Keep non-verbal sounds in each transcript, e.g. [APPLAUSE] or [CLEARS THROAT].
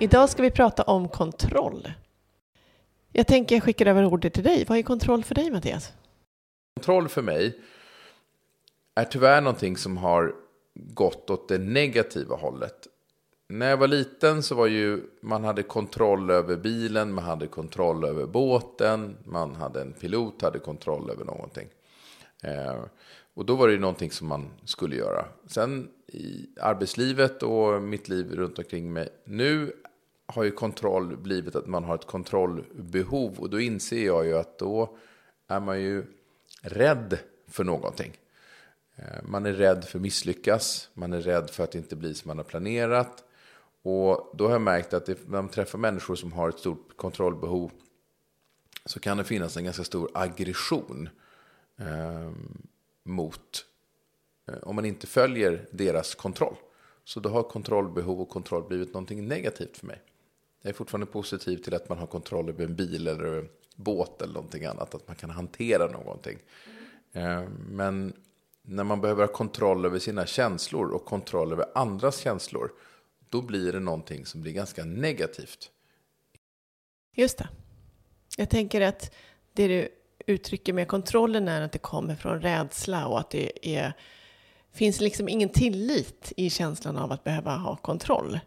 Idag ska vi prata om kontroll. Jag tänker jag skickar över ordet till dig. Vad är kontroll för dig Mattias? Kontroll för mig är tyvärr någonting som har gått åt det negativa hållet. När jag var liten så var ju man hade kontroll över bilen, man hade kontroll över båten, man hade en pilot, hade kontroll över någonting. Eh, och då var det ju någonting som man skulle göra. Sen i arbetslivet och mitt liv runt omkring mig nu har ju kontroll blivit att man har ett kontrollbehov. Och då inser jag ju att då är man ju rädd för någonting. Eh, man är rädd för att misslyckas, man är rädd för att det inte blir som man har planerat. Och då har jag märkt att när man träffar människor som har ett stort kontrollbehov så kan det finnas en ganska stor aggression eh, mot eh, om man inte följer deras kontroll. Så då har kontrollbehov och kontroll blivit någonting negativt för mig. Jag är fortfarande positiv till att man har kontroll över en bil eller en båt eller någonting annat. Att man kan hantera någonting. Mm. Men när man behöver ha kontroll över sina känslor och kontroll över andras känslor. Då blir det någonting som blir ganska negativt. Just det. Jag tänker att det du uttrycker med kontrollen är att det kommer från rädsla och att det är, finns liksom ingen tillit i känslan av att behöva ha kontroll.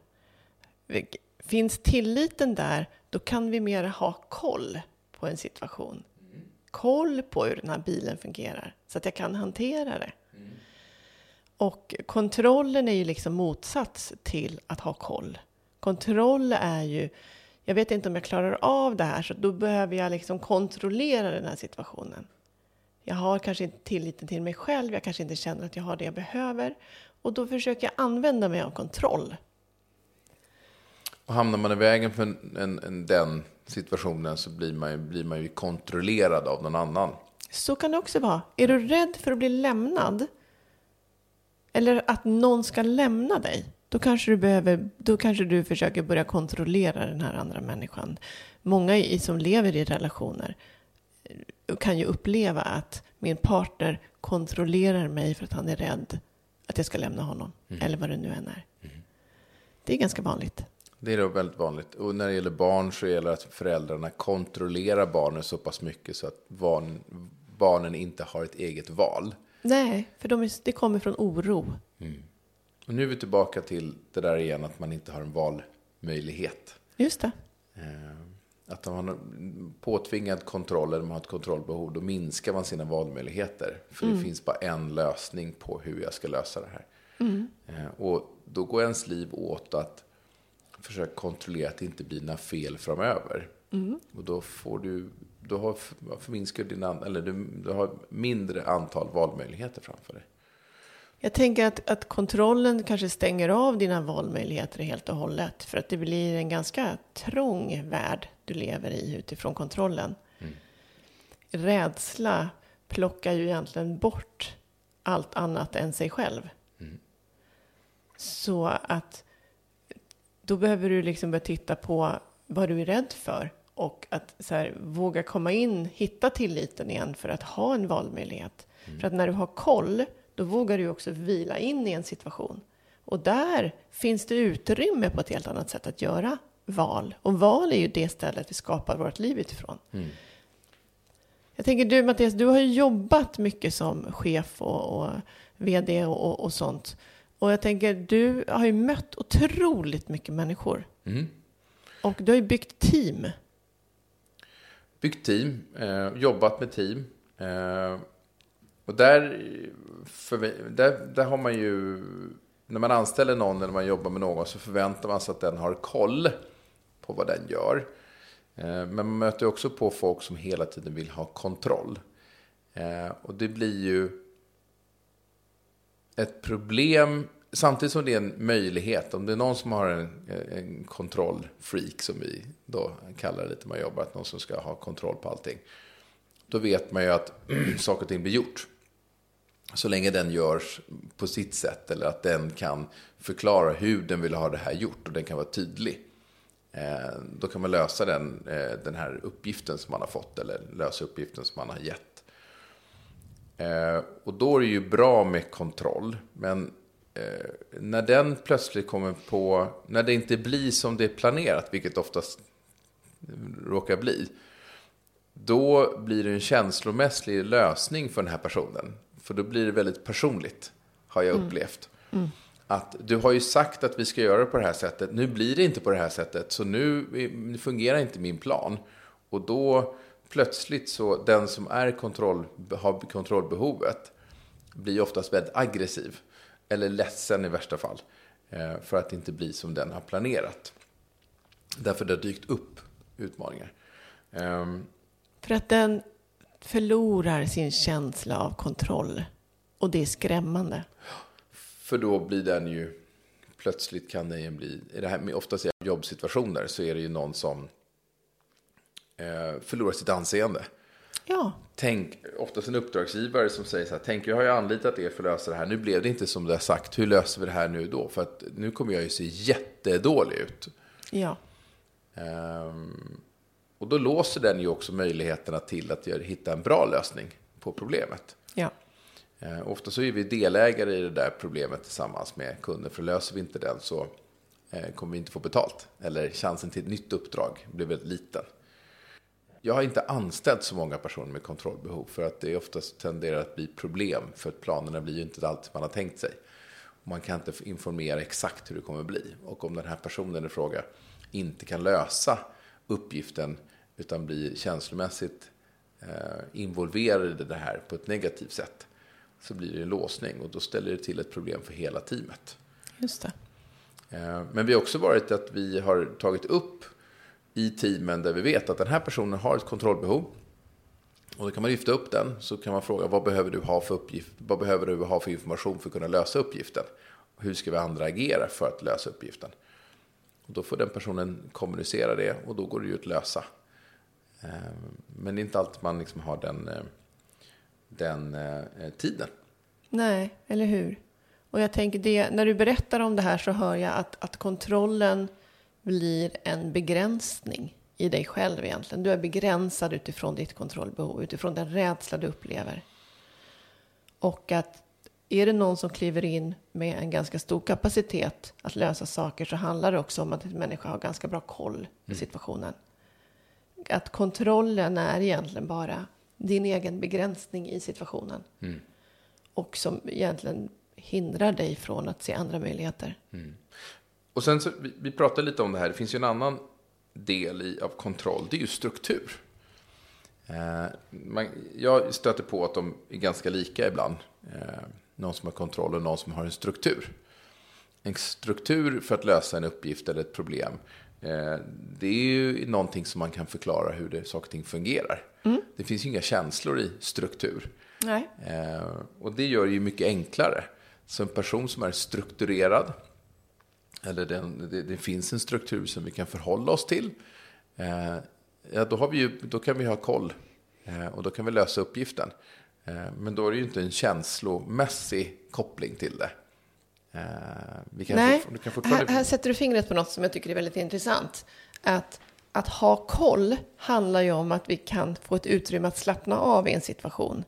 Finns tilliten där, då kan vi mer ha koll på en situation. Koll på hur den här bilen fungerar, så att jag kan hantera det. Och kontrollen är ju liksom motsats till att ha koll. Kontroll är ju, jag vet inte om jag klarar av det här, så då behöver jag liksom kontrollera den här situationen. Jag har kanske inte tilliten till mig själv, jag kanske inte känner att jag har det jag behöver. Och då försöker jag använda mig av kontroll. Och hamnar man i vägen för en, en, en, den situationen så blir man, ju, blir man ju kontrollerad av någon annan. Så kan det också vara. Är du rädd för att bli lämnad eller att någon ska lämna dig, då kanske du, behöver, då kanske du försöker börja kontrollera den här andra människan. Många i, som lever i relationer eh, kan ju uppleva att min partner kontrollerar mig för att han är rädd att jag ska lämna honom, mm. eller vad det nu än är. Mm. Det är ganska vanligt. Det är då väldigt vanligt. Och när det gäller barn så gäller det att föräldrarna kontrollerar barnen så pass mycket så att barn, barnen inte har ett eget val. Nej, för de är, det kommer från oro. Mm. Och nu är vi tillbaka till det där igen att man inte har en valmöjlighet. Just det. Eh, att om man har påtvingad kontroll eller man har ett kontrollbehov, då minskar man sina valmöjligheter. För mm. det finns bara en lösning på hur jag ska lösa det här. Mm. Eh, och då går ens liv åt att försöka kontrollera att det inte blir några fel framöver. Mm. Och då får du, då har, förminskar din, eller du, du har mindre antal valmöjligheter framför dig. Jag tänker att, att kontrollen kanske stänger av dina valmöjligheter helt och hållet. För att det blir en ganska trång värld du lever i utifrån kontrollen. Mm. Rädsla plockar ju egentligen bort allt annat än sig själv. Mm. Så att då behöver du liksom börja titta på vad du är rädd för och att så här, våga komma in, hitta tilliten igen för att ha en valmöjlighet. Mm. För att när du har koll, då vågar du också vila in i en situation. Och där finns det utrymme på ett helt annat sätt att göra val. Och val är ju det stället vi skapar vårt liv utifrån. Mm. Jag tänker du Mattias, du har ju jobbat mycket som chef och, och vd och, och, och sånt. Och jag tänker, du har ju mött otroligt mycket människor. Mm. Och du har ju byggt team. Byggt team, eh, jobbat med team. Eh, och där, för, där, där har man ju, när man anställer någon eller man jobbar med någon så förväntar man sig att den har koll på vad den gör. Eh, men man möter också på folk som hela tiden vill ha kontroll. Eh, och det blir ju ett problem samtidigt som det är en möjlighet, om det är någon som har en, en kontrollfreak som vi då kallar det lite man jobbar, att någon som ska ha kontroll på allting. Då vet man ju att [CLEARS THROAT] saker och ting blir gjort. Så länge den görs på sitt sätt eller att den kan förklara hur den vill ha det här gjort och den kan vara tydlig. Eh, då kan man lösa den, eh, den här uppgiften som man har fått eller lösa uppgiften som man har gett. Eh, och då är det ju bra med kontroll. Men när den plötsligt kommer på, när det inte blir som det är planerat, vilket oftast råkar bli. Då blir det en känslomässig lösning för den här personen. För då blir det väldigt personligt, har jag mm. upplevt. Mm. Mm att du har ju sagt att vi ska göra det på det här sättet. Nu blir det inte på det här sättet. Så nu, nu fungerar inte min plan. Och då plötsligt så den som är kontroll, har kontrollbehovet blir oftast väldigt aggressiv. Eller ledsen i värsta fall. Eh, för att det inte blir som den har planerat. Därför det har dykt upp utmaningar. Um, för att den förlorar sin känsla av kontroll. Och det är skrämmande. För då blir den ju, plötsligt kan den ju bli, i det här oftast i jobbsituationer så är det ju någon som förlorar sitt anseende. Ja. Tänk, oftast en uppdragsgivare som säger så här, tänk jag har ju anlitat er för att lösa det här, nu blev det inte som du har sagt, hur löser vi det här nu då? För att nu kommer jag ju se jättedålig ut. Ja. Um, och då låser den ju också möjligheterna till att hitta en bra lösning på problemet. Ja. Eh, ofta så är vi delägare i det där problemet tillsammans med kunden. För löser vi inte den så eh, kommer vi inte få betalt. Eller chansen till ett nytt uppdrag blir väldigt liten. Jag har inte anställt så många personer med kontrollbehov. För att det oftast tenderar att bli problem. För att planerna blir ju inte allt man har tänkt sig. Man kan inte informera exakt hur det kommer bli. Och om den här personen i fråga inte kan lösa uppgiften utan blir känslomässigt eh, involverad i det här på ett negativt sätt så blir det en låsning och då ställer det till ett problem för hela teamet. Just det. Eh, men vi har också varit att vi har tagit upp i teamen där vi vet att den här personen har ett kontrollbehov. Och då kan man lyfta upp den, så kan man fråga vad behöver du ha för uppgift, vad behöver du ha för information för att kunna lösa uppgiften? Hur ska vi andra agera för att lösa uppgiften? Och då får den personen kommunicera det och då går det ju att lösa. Eh, men det är inte alltid man liksom har den eh, den eh, tiden. Nej, eller hur? Och jag tänker det, när du berättar om det här så hör jag att, att kontrollen blir en begränsning i dig själv egentligen. Du är begränsad utifrån ditt kontrollbehov, utifrån den rädsla du upplever. Och att är det någon som kliver in med en ganska stor kapacitet att lösa saker så handlar det också om att en människa har ganska bra koll på mm. situationen. Att kontrollen är egentligen bara din egen begränsning i situationen. Mm. Och som egentligen hindrar dig från att se andra möjligheter. Mm. Och sen så, vi, vi pratade lite om det här, det finns ju en annan del i, av kontroll, det är ju struktur. Eh, man, jag stöter på att de är ganska lika ibland. Eh, någon som har kontroll och någon som har en struktur. En struktur för att lösa en uppgift eller ett problem. Eh, det är ju någonting som man kan förklara hur det, saker och ting fungerar. Mm. Det finns ju inga känslor i struktur. Eh, och det gör det ju mycket enklare. Så en person som är strukturerad, eller den, det, det, finns en struktur som vi kan förhålla oss till, eh, ja, då, har vi ju, då kan vi ha koll eh, och då kan vi lösa uppgiften. Eh, men då är det ju inte en känslomässig koppling till det. Eh, Nej, fort, kan här, här sätter du fingret på något som jag tycker är väldigt intressant. Att att ha koll handlar ju om att vi kan få ett utrymme att slappna av i en situation.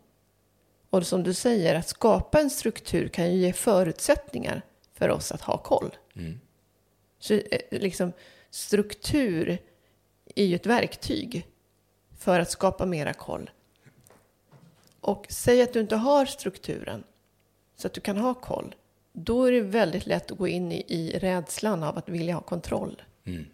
Och som du säger, att skapa en struktur kan ju ge förutsättningar för oss att ha koll. Mm. Så eh, liksom, struktur är ju ett verktyg för att skapa mera koll. Och säg att du inte har strukturen så att du kan ha koll. Då är det väldigt lätt att gå in i, i rädslan av att vilja ha kontroll. Mm.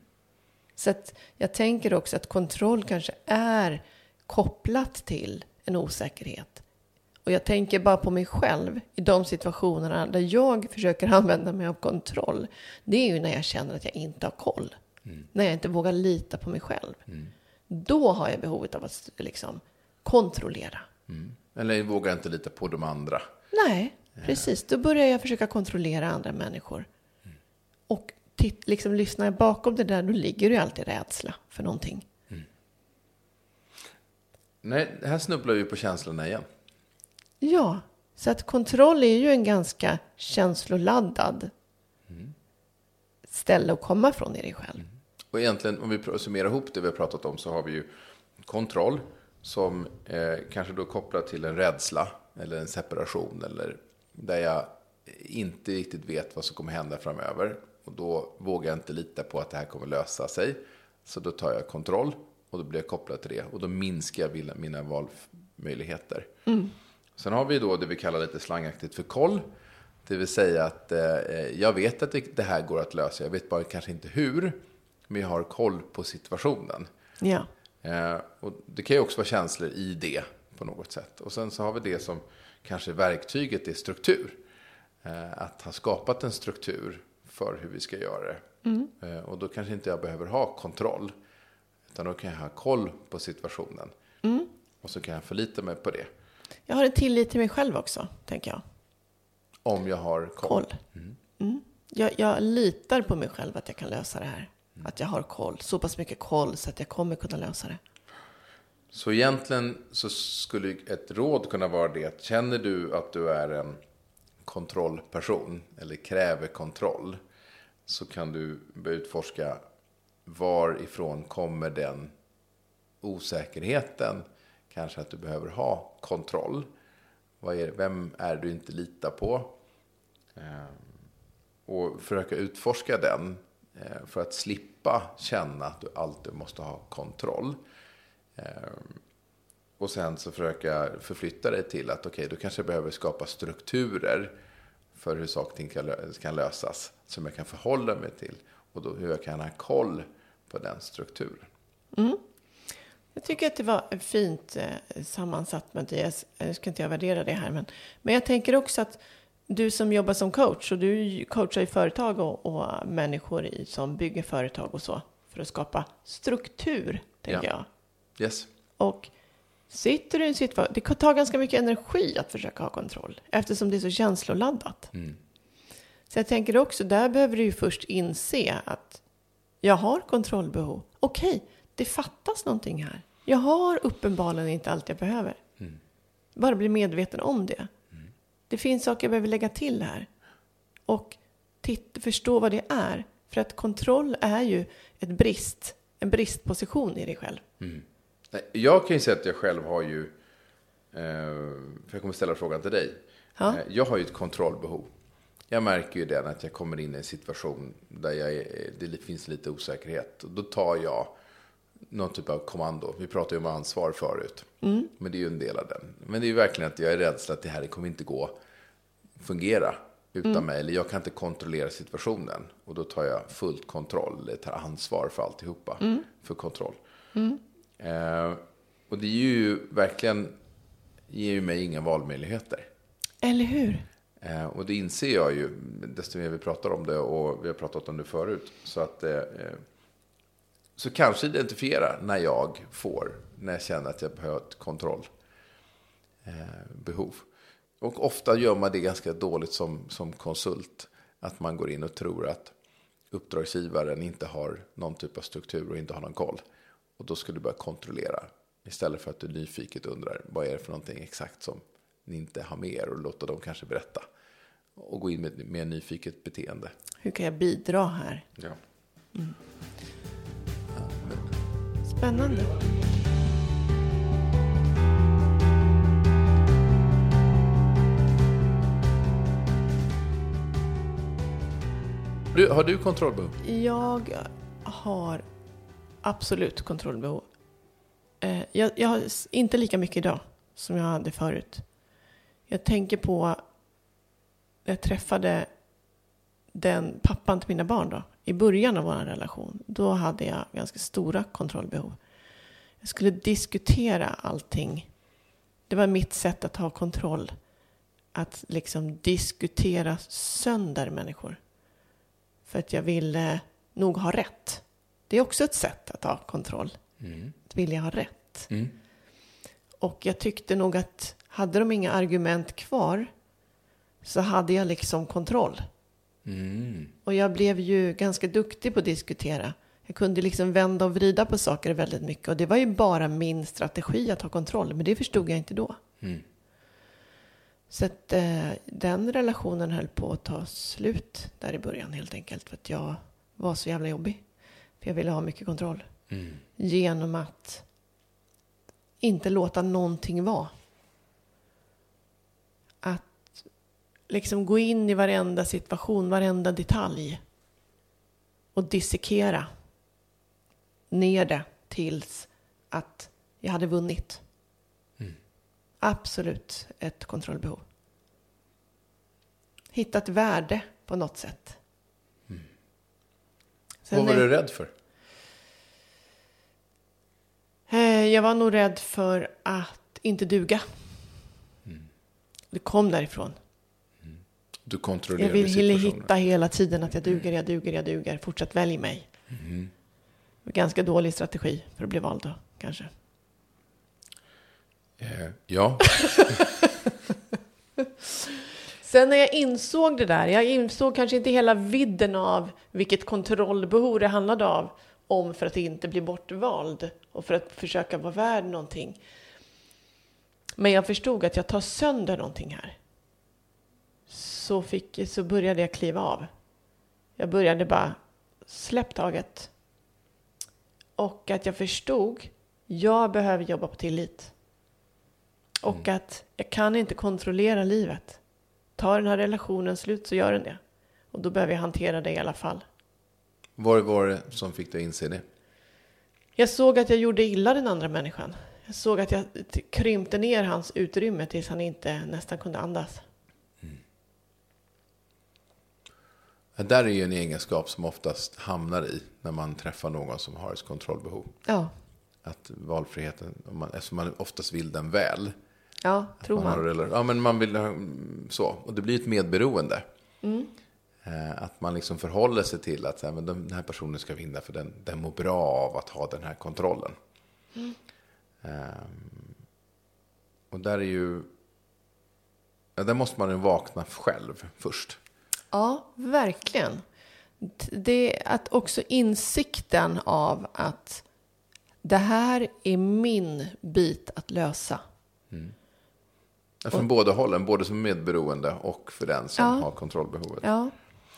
Så att jag tänker också att kontroll kanske är kopplat till en osäkerhet. Och jag tänker bara på mig själv i de situationerna där jag försöker [LAUGHS] använda mig av kontroll. Det är ju när jag känner att jag inte har koll. Mm. När jag inte vågar lita på mig själv. Mm. Då har jag behovet av att liksom kontrollera. Mm. Eller vågar inte lita på de andra. Nej. Precis, då börjar jag försöka kontrollera andra människor. Och titt, liksom lyssnar jag bakom det där, då ligger det ju alltid rädsla för någonting. Nej, här snubblar vi på känslorna igen. Ja, så att kontroll är ju en ganska känsloladdad ställe att komma från i dig själv. Och egentligen, om vi summerar ihop det vi har pratat om, så har vi ju kontroll som eh, kanske då kopplar till en rädsla eller en separation eller där jag inte riktigt vet vad som kommer hända framöver. Och då vågar jag inte lita på att det här kommer lösa sig. Så då tar jag kontroll och då blir jag kopplad till det. Och då minskar jag mina- mina valmöjligheter. Sen har vi då det vi kallar lite slangaktigt för koll. Det vill säga att eh, jag vet att det, här går att lösa. Jag vet bara kanske inte hur. Men jag har koll på situationen. Ja, Eh, och det kan ju också vara känslor i det på något sätt. Och sen så har vi det som kanske verktyget är struktur. Eh, att ha skapat en struktur för hur vi ska göra det. Eh, och då kanske inte jag behöver ha kontroll. Utan då kan jag ha koll på situationen. Och så kan jag förlita mig på det. Jag har en tillit till mig själv också, tänker jag. Om jag har koll. Koll. Mm. Jag, jag litar på mig själv att jag kan lösa det här. Att jag har koll, så pass mycket koll så att jag kommer kunna lösa det. Så egentligen så skulle ett råd kunna vara det känner du att du är en kontrollperson eller kräver kontroll så kan du utforska varifrån kommer den osäkerheten. Kanske att du behöver ha kontroll. Vad är, vem är du inte litar på? Eh, och försöka utforska den eh, för att slippa känna att du alltid måste ha kontroll. Eh, och sen så försöka förflytta dig till att okej, då kanske jag behöver skapa strukturer för hur saker och ting kan, lösas. Som jag kan förhålla mig till. Och då hur jag kan ha koll på den strukturen. Mm. Jag tycker att det var fint eh, sammansatt Mattias. Nu ska inte jag värdera det här. Men, men jag tänker också att du som jobbar som coach och du coachar ju företag och, och människor i, som bygger företag och så. För att skapa struktur, tänker Ja. jag. Yes. Och sitter du i en situation, det kan ta ganska mycket energi att försöka ha kontroll. Eftersom det är så känsloladdat. Så jag tänker också, där behöver du ju först inse att jag har kontrollbehov. Okej, det fattas någonting här. Jag har uppenbarligen inte allt jag behöver. Bara bli medveten om det. Det finns saker jag behöver lägga till här. Och titta, förstå vad det är. För att kontroll är ju ett brist, en bristposition i dig själv. Nej, Jag kan ju säga att jag själv har ju, eh, för jag kommer ställa frågan till dig. Ja. Eh, Jag har ju ett kontrollbehov. Jag märker ju det när jag kommer in i en situation där jag det finns lite osäkerhet. Och Då tar jag någon typ av kommando. Vi pratade ju om ansvar förut. Men det är ju en del av den. Men det är ju verkligen att jag är rädd att det här kommer inte gå fungera utan mig. Eller jag kan inte kontrollera situationen. Och då tar jag fullt kontroll, eller tar ansvar för alltihopa. För kontroll. Eh, och det är ju verkligen, ger ju mig inga valmöjligheter. Eller hur? Eh, och det inser jag ju, desto mer vi pratar om det och vi har pratat om det förut. Så att, eh, eh, så kanske identifiera när jag får, när jag känner att jag behöver ett kontrollbehov. Eh, och ofta gör man det ganska dåligt som, som konsult. Att man går in och tror att uppdragsgivaren inte har någon typ av struktur och inte har någon koll. Och då ska du börja kontrollera. Istället för att du nyfiket undrar vad är det för någonting exakt som ni inte har med er och låta dem kanske berätta. Och gå in med, med nyfiket beteende. Hur kan jag bidra här? Ja. Spännande. Du, har du kontrollbehov? Jag har absolut kontrollbehov. Eh, Jag, jag har inte lika mycket idag som jag hade förut. Jag tänker på när jag träffade den pappan till mina barn då, i början av vår relation. Då hade jag ganska stora kontrollbehov. Jag skulle diskutera allting. Det var mitt sätt att ha kontroll. Att liksom diskutera sönder människor. För att jag ville nog ha rätt. Det är också ett sätt att ha kontroll. Att vilja ha rätt. Mm. Och jag tyckte nog att hade de inga argument kvar så hade jag liksom kontroll. Mm. Och jag blev ju ganska duktig på att diskutera. Jag kunde liksom vända och vrida på saker väldigt mycket. Och det var ju bara min strategi att ha kontroll. Men det förstod jag inte då. Mm. Så att eh, den relationen höll på att ta slut där i början helt enkelt. För att jag var så jävla jobbig. För jag ville ha mycket kontroll. Mm. Genom att inte låta någonting vara. Att liksom gå in i varenda situation, varenda detalj. Och dissekera ner det tills att jag hade vunnit. Absolut ett kontrollbehov. Hitta ett värde på något sätt. Sen Vad var är- du rädd för? Eh, Jag var nog rädd för att inte duga. Det kom därifrån. Du Jag kontrollerade ville situationen. hitta hela tiden att jag duger, jag duger, jag duger. Fortsätt välj mig. Var Ganska dålig strategi för att bli vald då, kanske. Eh, ja, [LAUGHS] Sen när jag insåg det där, jag insåg kanske inte hela vidden av vilket kontrollbehov det handlade av om för att inte bli bortvald och för att försöka vara värd någonting. Men jag förstod att jag tar sönder någonting här. Så, fick, så började jag kliva av. Jag började bara släpp taget. Och att jag förstod, jag behöver jobba på tillit. Och att jag kan inte kontrollera livet. Tar den här relationen slut så gör den det. Och då behöver jag hantera det i alla fall. vad var det som fick dig att inse det? Jag såg att jag gjorde illa den andra människan. Jag såg att jag krympte ner hans utrymme tills han inte nästan kunde andas. Det där är ju en egenskap som oftast hamnar i när man träffar någon som har ett kontrollbehov. Ja, Att valfriheten, man, eftersom man oftast vill den väl. ja tror har man. rela- ja, men man vill så. Och det blir ett medberoende. Mm. Eh, Att man liksom förhåller sig till att här, men den här personen ska vinna för den, den mår bra av att ha den här kontrollen. Mm. Ehm, och där är ju... Ja, där måste man ju vakna själv först. Ja, verkligen. Det är att också insikten av att det här är min bit att lösa. Ja, Från båda hållen, både som medberoende och för den som Ja. har kontrollbehovet. Ja,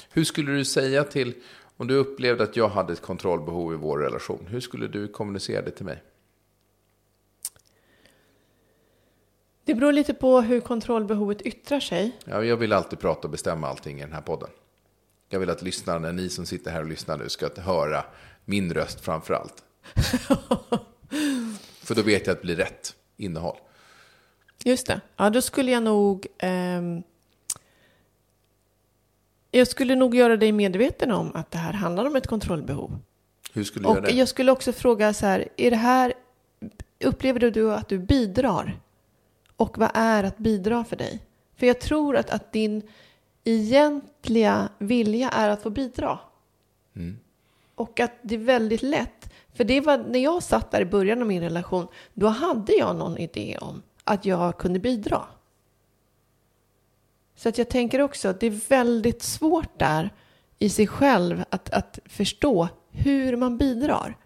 Hur skulle du säga till, om du upplevde att jag hade ett kontrollbehov i vår relation, hur skulle du kommunicera det till mig? Det beror lite på hur kontrollbehovet yttrar sig. Ja, jag vill alltid prata och bestämma allting i den här podden. Jag vill att lyssnarna, ni som sitter här och lyssnar nu, ska höra min röst framför allt. [LAUGHS] För då vet jag att det blir rätt innehåll. Just det. Ja, då skulle jag nog... ehm, jag skulle nog göra dig medveten om att det här handlar om ett kontrollbehov. Hur skulle du göra Och det? jag skulle också fråga så här, är det här... Upplever du att du bidrar? Och vad är att bidra för dig? För jag tror att, att din egentliga vilja är att få bidra. Och att det är väldigt lätt. För det var när jag satt där i början av min relation, då hade jag någon idé om att jag kunde bidra. Så att jag tänker också att det är väldigt svårt där i sig själv att, att förstå hur man bidrar.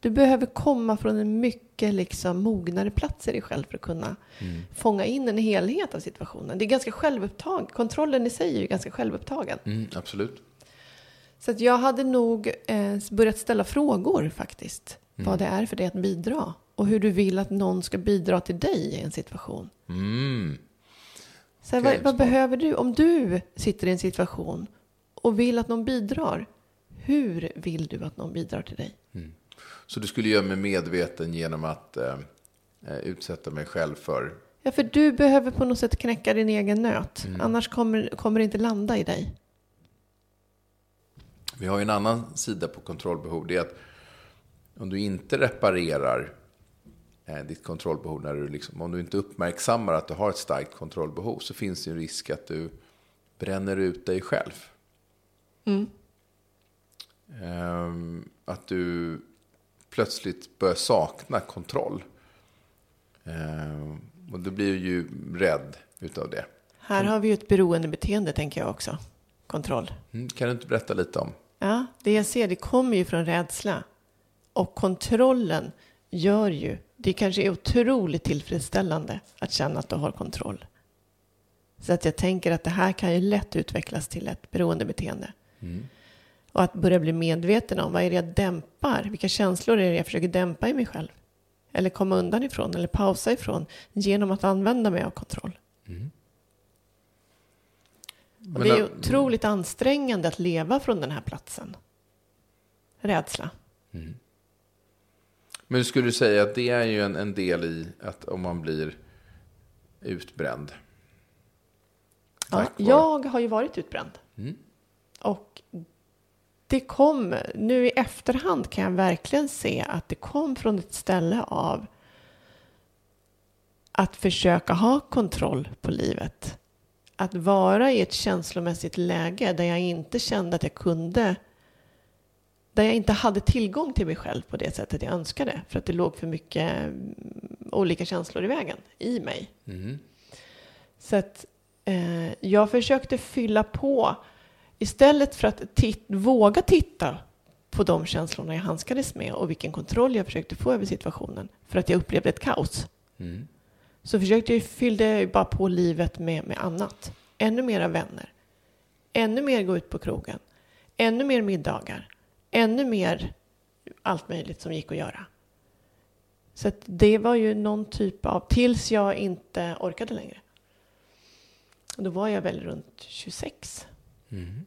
Du behöver komma från en mycket liksom mognare plats i dig själv för att kunna fånga in en helhet av situationen. Det är ganska självupptagen. Kontrollen i sig är ju ganska självupptagen. Mm, absolut. Så jag hade nog eh, börjat ställa frågor faktiskt. Vad det är för dig att bidra. Och hur du vill att någon ska bidra till dig i en situation. Mm. Så här, Okej, vad, vad behöver du? Om du sitter i en situation och vill att någon bidrar. Hur vill du att någon bidrar till dig? Så du skulle göra mig medveten genom att eh, eh, utsätta mig själv för... Ja, för du behöver på något sätt knäcka din egen nöt. Annars kommer, kommer det inte landa i dig. Vi har ju en annan sida på kontrollbehov. Det är att om du inte reparerar eh, ditt kontrollbehov, när du liksom, om du inte uppmärksammar att du har ett starkt kontrollbehov, så finns det en risk att du bränner ut dig själv. Ehm, att du plötsligt börjar sakna kontroll. Ehm, och du blir ju rädd utav det. Här har vi ju ett beroendebeteende tänker jag också. Kontroll. Mm, kan du inte berätta lite om? Ja, det jag ser det kommer ju från rädsla. Och kontrollen gör ju, det kanske är otroligt tillfredsställande att känna att du har kontroll. Så att jag tänker att det här kan ju lätt utvecklas till ett beroendebeteende. Mm. Och att börja bli medveten om vad är det jag dämpar? Vilka känslor är det jag försöker dämpa i mig själv? Eller komma undan ifrån eller pausa ifrån genom att använda mig av kontroll. Mm. Och det är otroligt ansträngande att leva från den här platsen. Rädsla. Mm. Men skulle du säga att det är ju en, en del i att om man blir utbränd? Ja, jag har ju varit utbränd. Mm. Och det kom, nu i efterhand kan jag verkligen se att det kom från ett ställe av att försöka ha kontroll på livet. Att vara i ett känslomässigt läge där jag inte kände att jag kunde där jag inte hade tillgång till mig själv på det sättet jag önskade. För att det låg för mycket mm, olika känslor i vägen i mig. Mm. Så att eh, jag försökte fylla på istället för att tit våga titta på de känslorna jag handskades med och vilken kontroll jag försökte få över situationen för att jag upplevde ett kaos. Mm. Så försökte jag fyllde bara på livet med, med annat. Ännu mera vänner. Ännu mer gå ut på krogen. Ännu mer middagar. Ännu mer allt möjligt som gick att göra. Så det var ju någon typ av, tills jag inte orkade längre. Och då var jag väl runt 26. Mm.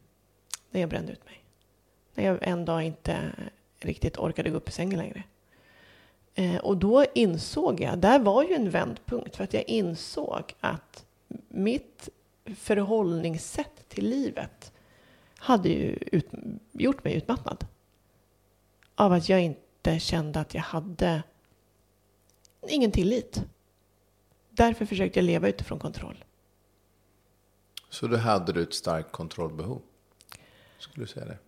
När jag brände ut mig. När jag en dag inte riktigt orkade gå upp i sängen längre. Eh, och då insåg jag, där var ju en vändpunkt, för att jag insåg att mitt förhållningssätt till livet hade ju ut, gjort mig utmattad. Av att jag inte kände att jag hade ingen tillit. Därför försökte jag leva utifrån kontroll. Så då hade du ett starkt kontrollbehov? Skulle du säga det?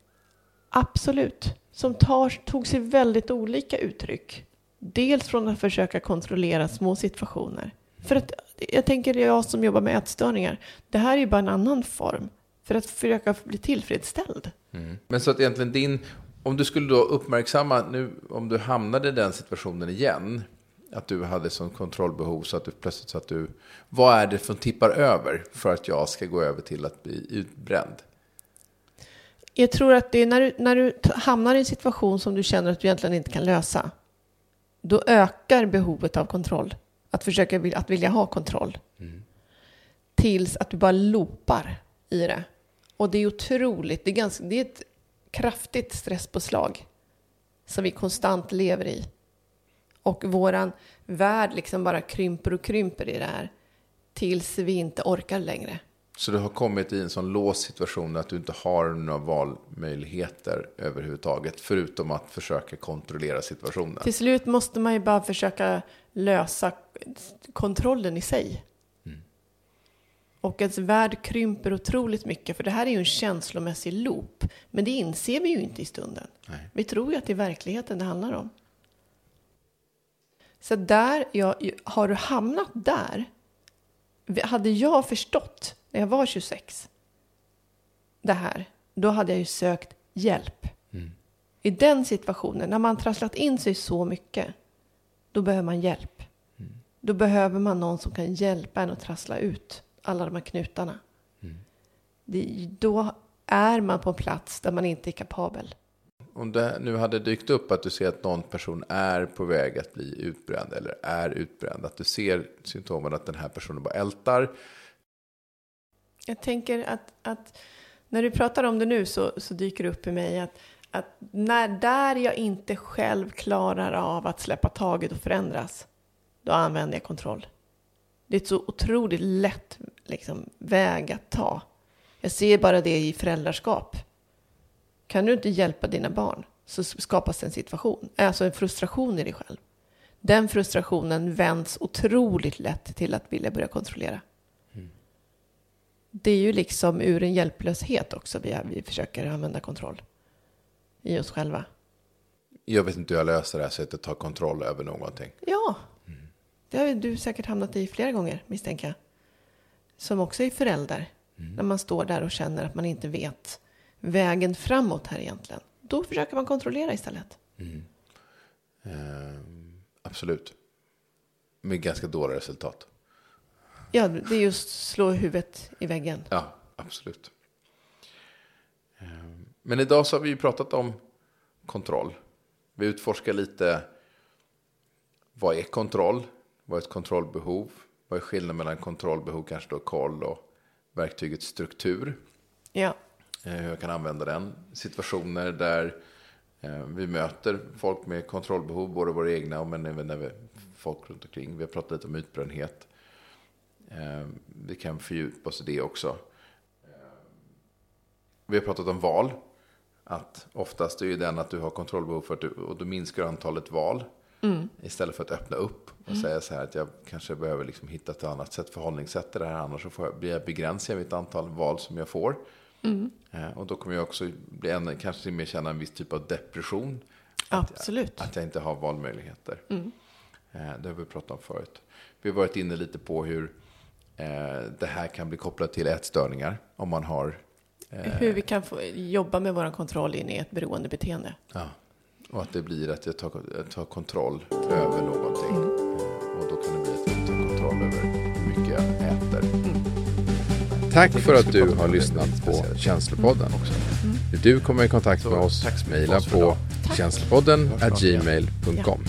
Absolut. Som tar, tog sig väldigt olika uttryck. Dels från att försöka kontrollera små situationer. För att jag tänker jag som jobbar med ätstörningar. Det här är ju bara en annan form. För att försöka bli tillfredsställd. Mm. Men så att egentligen din, om du skulle då uppmärksamma nu, om du hamnade i den situationen igen. Att du hade sån kontrollbehov så att du plötsligt så att du, vad är det som tippar över för att jag ska gå över till att bli utbränd? Jag tror att det är när du, när du hamnar i en situation som du känner att du egentligen inte kan lösa. Då ökar behovet av kontroll. Att försöka att vilja ha kontroll. Mm. Tills att du bara loopar i det. Och det är otroligt, det är, ganska, det är ett kraftigt stresspåslag. Som vi konstant lever i. Och våran värld liksom bara krymper och krymper i det här. Tills vi inte orkar längre. Så du har kommit i en sån låst situation att du inte har några valmöjligheter överhuvudtaget. Förutom att försöka kontrollera situationen. Till slut måste man ju bara försöka lösa kontrollen i sig. Mm. Och ens värld krymper otroligt mycket. För det här är ju en känslomässig loop. Men det inser vi ju inte i stunden. Nej. Vi tror ju att det är verkligheten det handlar om. Så där, jag, har du hamnat där? Hade jag förstått när jag var 26 det här, då hade jag ju sökt hjälp. Mm. I den situationen, när man trasslat in sig så mycket, då behöver man hjälp. Mm. Då behöver man någon som kan hjälpa en att trassla ut alla de här knutarna. Mm. Det, då är man på en plats där man inte är kapabel. Om det nu hade dykt upp att du ser att någon person är på väg att bli utbränd eller är utbränd, att du ser symptomen att den här personen bara ältar, jag tänker att, att när du pratar om det nu så, så dyker det upp i mig att, att när, där jag inte själv klarar av att släppa taget och förändras, då använder jag kontroll. Det är ett så otroligt lätt liksom, väg att ta. Jag ser bara det i föräldraskap. Kan du inte hjälpa dina barn så skapas en situation, alltså en frustration i dig själv. Den frustrationen vänds otroligt lätt till att vilja börja kontrollera det är ju liksom ur en hjälplöshet också vi, vi försöker använda kontroll i oss själva. Jag vet inte hur jag löser det här sättet att ta kontroll över någonting. Ja, mm. det har du säkert hamnat i flera gånger misstänker jag. som också är förälder. När man står där och känner att man inte vet vägen framåt här egentligen. Då försöker man kontrollera istället. Eh, absolut. Med ganska dåliga resultat. Ja, det är just slå huvudet i väggen. Ja, absolut. Eh, Men idag så har vi ju pratat om kontroll. Vi utforskar lite vad är kontroll? Vad är ett kontrollbehov? Vad är skillnaden mellan kontrollbehov, kanske då koll och verktygets struktur? Ja, Eh, Hur jag kan använda den. Situationer där eh, vi möter folk med kontrollbehov, både våra egna och men även när vi, folk runt omkring. Vi har pratat lite om utbrändhet. Eh, Vi kan fördjupa oss i det också. Eh, Vi har pratat om val. Att oftast är ju den att du har kontrollbehov för att du, och då minskar antalet val. Istället för att öppna upp och säga så här att jag kanske behöver liksom hitta ett annat sätt förhållningssätt till det här. Annars så får jag, blir jag begränsad vid ett antal val som jag får. Eh, Och då kommer jag också bli en, kanske till och med känna en viss typ av depression. absolut. Att jag inte har valmöjligheter. Eh, Det har vi pratat om förut. Vi har varit inne lite på hur det här kan bli kopplat till ätstörningar. Om man har... Hur vi kan få jobba med vår kontroll in i ett beroendebeteende. Ja. Och att det blir att jag tar, jag tar kontroll över någonting. Eh, Och då kan det bli att jag tar kontroll över hur mycket jag äter. Tack för att du har lyssnat på Känslopodden. Vill du komma i kontakt med oss, mejla på känslopodden gmail.com.